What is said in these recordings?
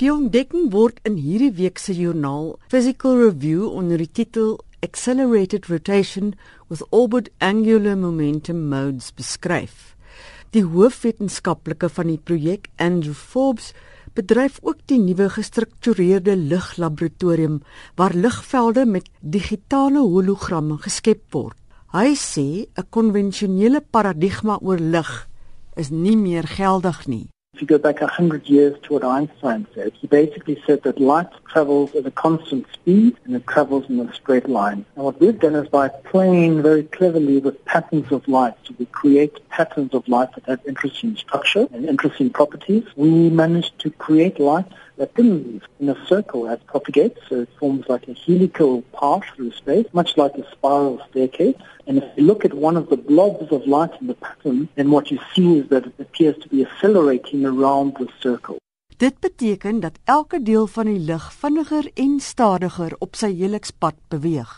Die ontdekking word in hierdie week se joernaal Physical Review onder die titel Accelerated Rotation with Orbit Angular Momentum Modes beskryf. Die hoofwetenskaplike van die projek, Andrew Forbes, bedryf ook die nuwe gestruktureerde liglaboratorium waar ligvelde met digitale hologramme geskep word. Hy sê 'n konvensionele paradigma oor lig is nie meer geldig nie. If you go back 100 years to what Einstein said, he basically said that light travels at a constant speed and it travels in a straight line. And what we've done is by playing very cleverly with patterns of light, so we create patterns of light that have interesting structure and interesting properties. We managed to create light that didn't in a circle as propagates, so it forms like a helical path through space, much like a spiral staircase. And if you look at one of the blobs of light in the pattern, then what you see is that it appears to be accelerating around the circle. Dit beteken dat elke deel van die lig vinniger en stadiger op sy helixpad beweeg.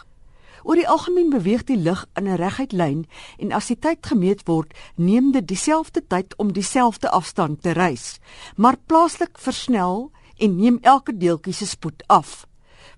Oor die algemeen beweeg die lig in 'n reguit lyn en as die tyd gemeet word, neem dit dieselfde tyd om dieselfde afstand te reis, maar plaaslik versnel en neem elke deeltjie se spoed af.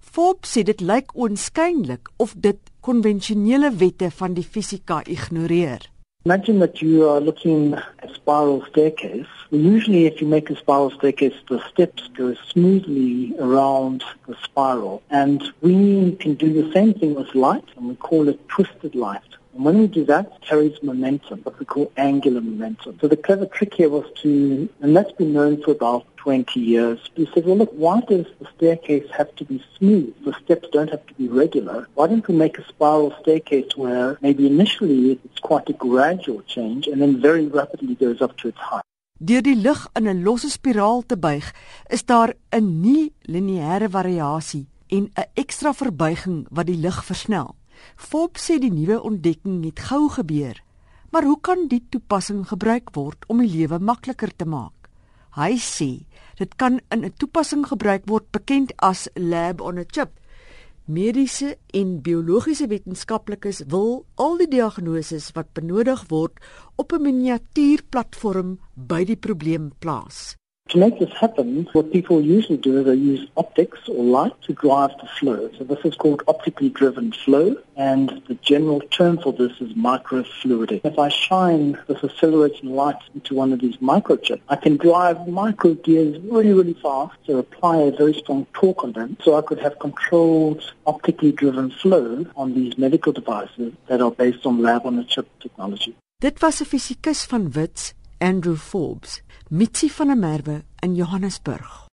Forbes sê dit lyk onskynlik of dit konvensionele wette van die fisika ignoreer. Imagine that you are looking at a spiral staircase. Usually if you make a spiral staircase, the steps go smoothly around the spiral. And we can do the same thing with light, and we call it twisted light. When we do that, it carries momentum, what we call angular momentum. So the clever trick here was to, and that's been known for about 20 years. We said, well, look, why does the staircase have to be smooth? The steps don't have to be regular. Why don't we make a spiral staircase where maybe initially it's quite a gradual change and then very rapidly goes up to its height? Deur die lig in 'n losse spiraal te buig, is daar 'n nie-lineêre variasie en 'n ekstra verbuiging wat die lig versnel. Forbes sê die nuwe ontdekking het gou gebeur. Maar hoe kan die toepassing gebruik word om die lewe makliker te maak? Hy sê dit kan in 'n toepassing gebruik word bekend as lab on a chip. Mediese en biologiese wetenskaplikes wil al die diagnoses wat benodig word op 'n miniatuurplatform by die probleem plaas. To make this happen, what people usually do is they use optics or light to drive the flow. So this is called optically driven flow, and the general term for this is microfluidic. If I shine this accelerating light into one of these microchips, I can drive micro gears really, really fast to apply a very strong torque on them. So I could have controlled optically driven flow on these medical devices that are based on lab-on-a-chip technology. Dit was 'n fisikus van Wits, Andrew Forbes. Mitsi van der Merwe in Johannesburg.